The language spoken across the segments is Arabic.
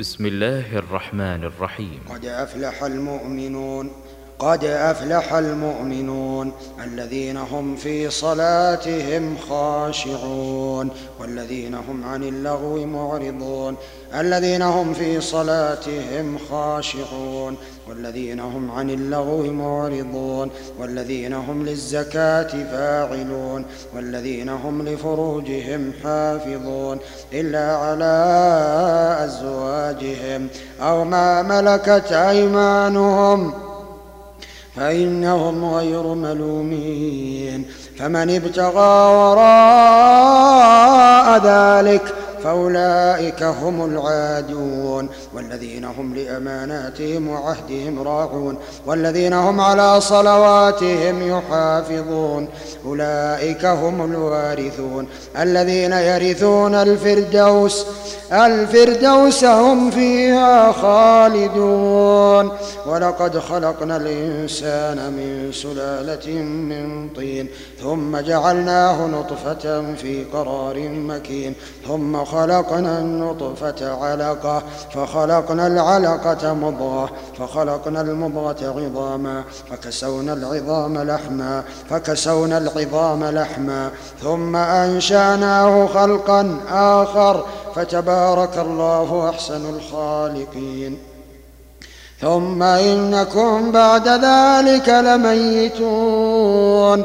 بسم الله الرحمن الرحيم. قد أفلح المؤمنون. قد أفلح المؤمنون الذين هم في صلاتهم خاشعون والذين هم عن اللغو معرضون الذين هم في صلاتهم خاشعون والذين هم عن اللغو معرضون والذين هم للزكاة فاعلون والذين هم لفروجهم حافظون إلا على أزواجهم أو ما ملكت أيمانهم فإنهم غير ملومين فمن ابتغى وراء ذلك فأولئك هم العادون والذين هم لأماناتهم وعهدهم راعون والذين هم على صلواتهم يحافظون. أولئك هم الوارثون الذين يرثون الفردوس الفردوس هم فيها خالدون. ولقد خلقنا الإنسان من سلالة من طين ثم جعلناه نطفة في قرار مكين ثم خلقنا النطفة علقة فخلقنا العلقة مضغة فخلقنا المضغة عظاما فكسونا العظام لحما فكسونا العظام لحما ثم أنشأناه خلقا آخر فتبارك الله أحسن الخالقين. ثم إنكم بعد ذلك لميتون.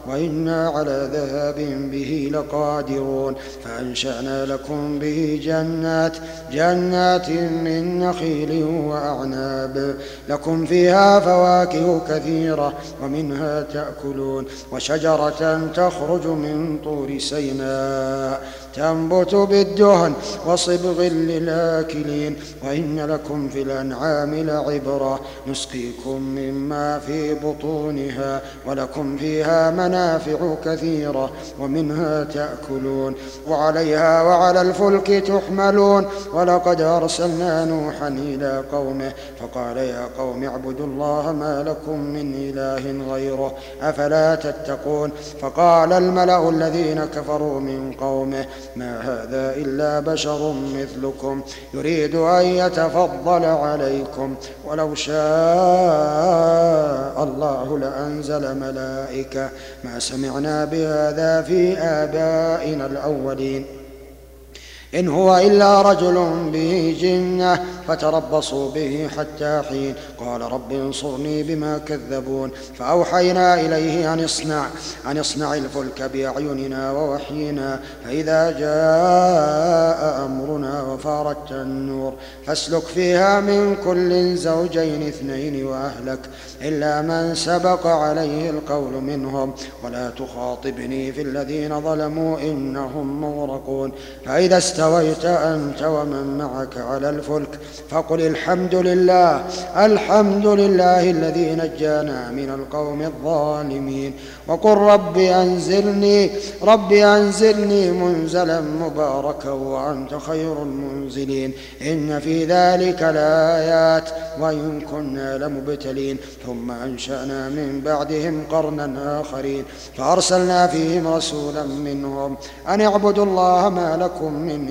وإنا على ذهاب به لقادرون فأنشأنا لكم به جنات جنات من نخيل وأعناب. لكم فيها فواكه كثيرة ومنها تأكلون وشجرة تخرج من طور سيناء. تنبت بالدهن وصبغ للآكلين وإن لكم في الأنعام لعبرة نسقيكم مما في بطونها ولكم فيها منافع كثيرة ومنها تأكلون وعليها وعلى الفلك تحملون ولقد أرسلنا نوحا إلى قومه فقال يا قوم اعبدوا الله ما لكم من إله غيره أفلا تتقون فقال الملأ الذين كفروا من قومه ما هذا إلا بشر مثلكم يريد أن يتفضل عليكم. ولو شاء الله لأنزل ملائكة. ما سمعنا بهذا في آبائنا الأولين. إن هو إلا رجل به جنة فتربصوا به حتى حين. قال رب انصرني بما كذبون. فأوحينا إليه أن اصنع أن اصنع الفلك بأعيننا ووحينا. فإذا جاء أمرنا وفارت النور فاسلك فيها من كل زوجين اثنين وأهلك إلا من سبق عليه القول منهم. ولا تخاطبني في الذين ظلموا إنهم مغرقون. فإذا استويت أنت ومن معك على الفلك فقل الحمد لله الحمد لله الذي نجانا من القوم الظالمين. وقل رب أنزلني رب أنزلني منزلا مباركا وأنت خير المنزلين. إن في ذلك لآيات وإن كنا لمبتلين. ثم أنشأنا من بعدهم قرنا آخرين. فأرسلنا فيهم رسولا منهم أن اعبدوا الله ما لكم من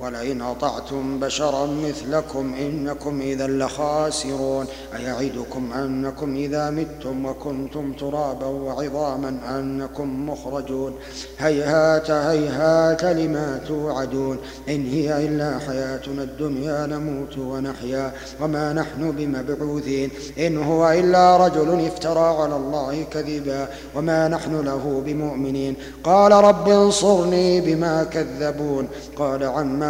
ولئن أطعتم بشرا مثلكم إنكم إذا لخاسرون أيعدكم أنكم إذا متم وكنتم ترابا وعظاما أنكم مخرجون هيهات هيهات لما توعدون إن هي إلا حياتنا الدنيا نموت ونحيا وما نحن بمبعوثين إن هو إلا رجل افترى على الله كذبا وما نحن له بمؤمنين قال رب انصرني بما كذبون قال عما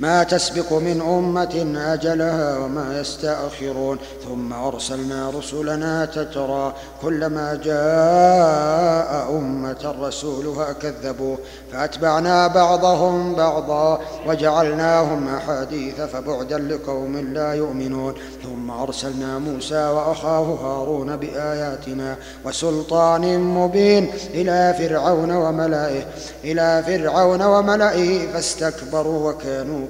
ما تسبق من أمة أجلها وما يستأخرون. ثم أرسلنا رسلنا تترى كلما جاء أمة رسولها كذبوه فأتبعنا بعضهم بعضا وجعلناهم أحاديث فبعدا لقوم لا يؤمنون. ثم أرسلنا موسى وأخاه هارون بآياتنا وسلطان مبين إلى فرعون وملئه. إلى فرعون وملئه فاستكبروا وكانوا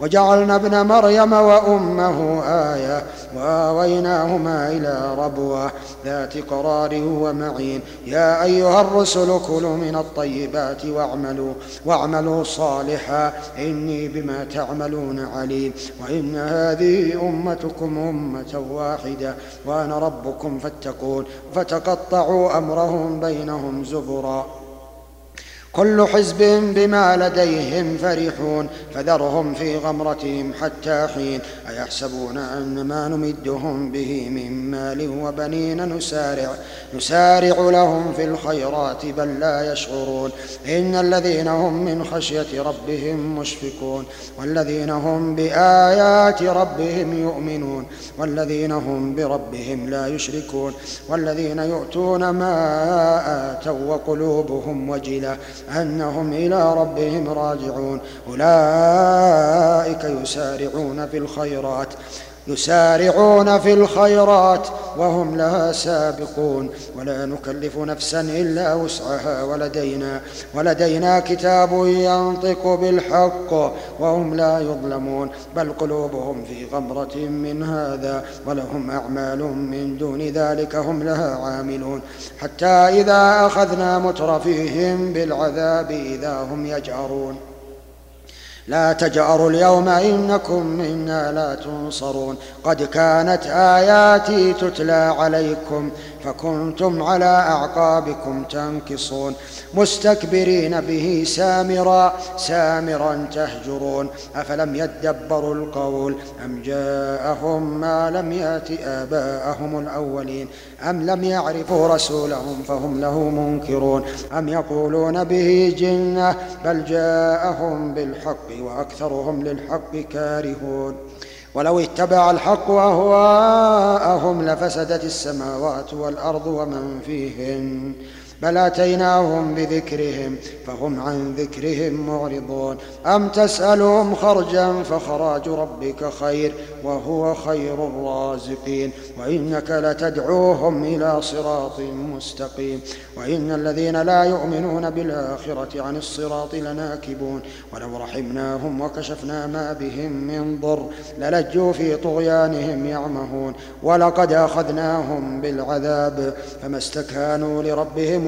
وجعلنا ابن مريم وأمه آية وآويناهما إلى ربوة ذات قرار ومعين يا أيها الرسل كلوا من الطيبات واعملوا واعملوا صالحا إني بما تعملون عليم. وإن هذه أمتكم أمة واحدة وأنا ربكم فاتقون فتقطعوا أمرهم بينهم زبرا. كل حزب بما لديهم فرحون فذرهم في غمرتهم حتى حين أيحسبون أن ما نمدهم به من مال وبنين نسارع نسارع لهم في الخيرات بل لا يشعرون. إن الذين هم من خشية ربهم مشفقون. والذين هم بآيات ربهم يؤمنون. والذين هم بربهم لا يشركون. والذين يؤتون ما وقلوبهم وجلة أنهم إلى ربهم راجعون. أولئك يسارعون في الخيرات. يسارعون في الخيرات وهم لها سابقون ولا نكلف نفسا إلا وسعها ولدينا ولدينا كتاب ينطق بالحق وهم لا يظلمون بل قلوبهم في غمرة من هذا ولهم أعمال من دون ذلك هم لها عاملون. حتى إذا أخذنا مترفيهم بالعذاب إذا هم يجأرون لا تجأروا اليوم إنكم منا لا تنصرون. قد كانت آياتي تتلى عليكم. فكنتم على أعقابكم تنكصون مستكبرين به سامرا سامرا تهجرون. أفلم يدبروا القول أم جاءهم ما لم يأت آباءهم الأولين؟ أم لم يعرفوا رسولهم فهم له منكرون؟ أم يقولون به جنة بل جاءهم بالحق وأكثرهم للحق كارهون؟ ولو اتبع الحق أهواءهم لفسدت السماوات والأرض ومن فيهن. بل آتيناهم بذكرهم فهم عن ذكرهم معرضون. أم تسألهم خرجا فخراج ربك خير وهو خير الرازقين. وإنك لتدعوهم إلى صراط مستقيم. وإن الذين لا يؤمنون بالآخرة عن الصراط لناكبون. ولو رحمناهم وكشفنا ما بهم من ضر للجوا في طغيانهم يعمهون. ولقد أخذناهم بالعذاب فما استكانوا لربهم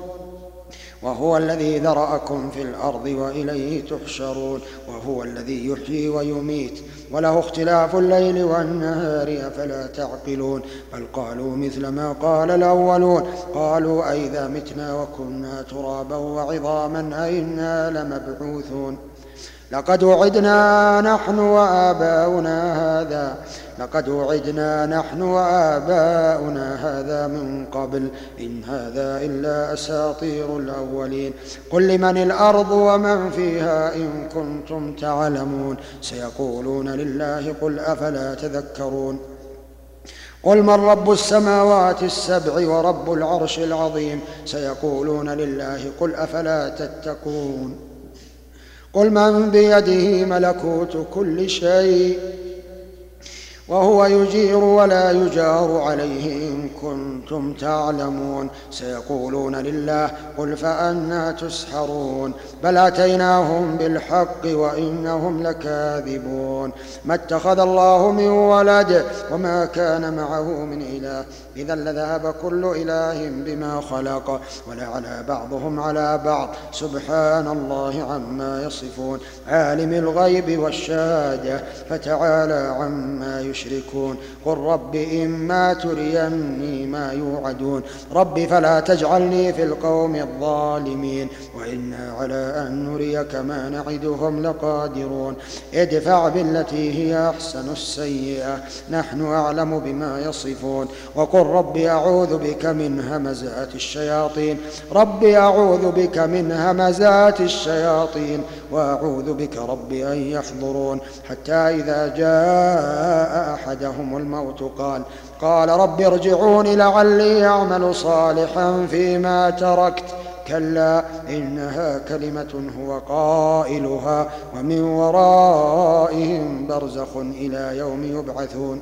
وهو الذي ذرأكم في الأرض وإليه تحشرون وهو الذي يحيي ويميت. وله اختلاف الليل والنهار أفلا تعقلون؟ بل قالوا مثل ما قال الأولون. قالوا أئذا متنا وكنا ترابا وعظاما أئنا لمبعوثون؟ لقد وعدنا نحن وآباؤنا هذا. لقد وعدنا نحن وآباؤنا هذا من قبل إن هذا إلا أساطير الأولين. قل لمن الأرض ومن فيها إن كنتم تعلمون. سيقولون لله قل أفلا تذكرون. قل من رب السماوات السبع ورب العرش العظيم؟ سيقولون لله قل أفلا تتقون. قل من بيده ملكوت كل شيء. وهو يجير ولا يجار عليه إن كنتم تعلمون. سيقولون لله قل فأنا تسحرون. بل أتيناهم بالحق وإنهم لكاذبون. ما اتخذ الله من ولد وما كان معه من إله. إذا لذهب كل إله بما خلق ولعلى بعضهم على بعض. سبحان الله عما يصفون. عالم الغيب والشهادة فتعالى عما يشركون. قل رب إما تريني ما يوعدون. رب فلا تجعلني في القوم الظالمين. وإنا على أن نريك ما نعدهم لقادرون. ادفع بالتي هي أحسن السيئة. نحن أعلم بما يصفون. وقل رب أعوذ بك من همزات الشياطين. رب أعوذ بك من همزات الشياطين وأعوذ بك رب أن يحضرون. حتى إذا جاء أحدهم الموت قال قال رب ارجعون لعلي أعمل صالحا فيما تركت. كلا إنها كلمة هو قائلها ومن ورائهم برزخ إلى يوم يبعثون.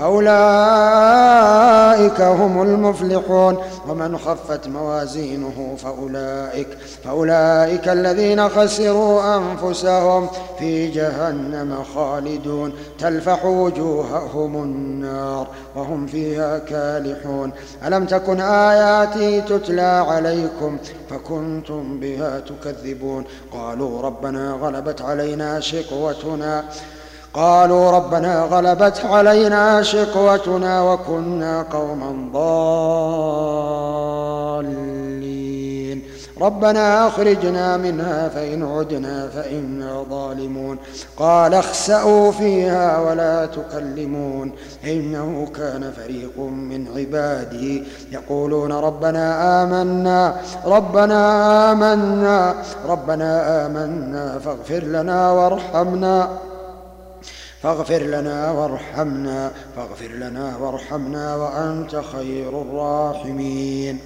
فأولئك هم المفلحون. ومن خفت موازينه فأولئك فأولئك الذين خسروا أنفسهم في جهنم خالدون. تلفح وجوههم النار وهم فيها كالحون. ألم تكن آياتي تتلى عليكم فكنتم بها تكذبون؟ قالوا ربنا غلبت علينا شقوتنا. قالوا ربنا غلبت علينا شقوتنا وكنا قوما ضالين. ربنا أخرجنا منها فإن عدنا فإنا ظالمون. قال اخسأوا فيها ولا تكلمون. إنه كان فريق من عبادي يقولون ربنا آمنا ربنا آمنا ربنا آمنا فاغفر لنا وارحمنا. فاغفر لنا وارحمنا فاغفر لنا وارحمنا وأنت خير الراحمين.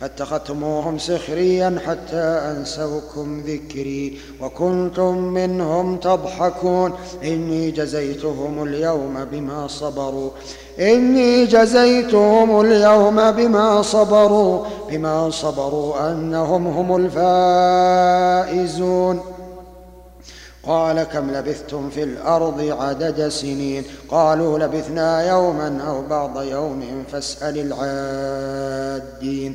فاتخذتموهم سخريا حتى أنسوكم ذكري وكنتم منهم تضحكون. إني جزيتهم اليوم بما صبروا. إني جزيتهم اليوم بما صبروا بما صبروا أنهم هم الفائزون. قال كم لبثتم في الأرض عدد سنين قالوا لبثنا يوما أو بعض يوم فاسأل العادين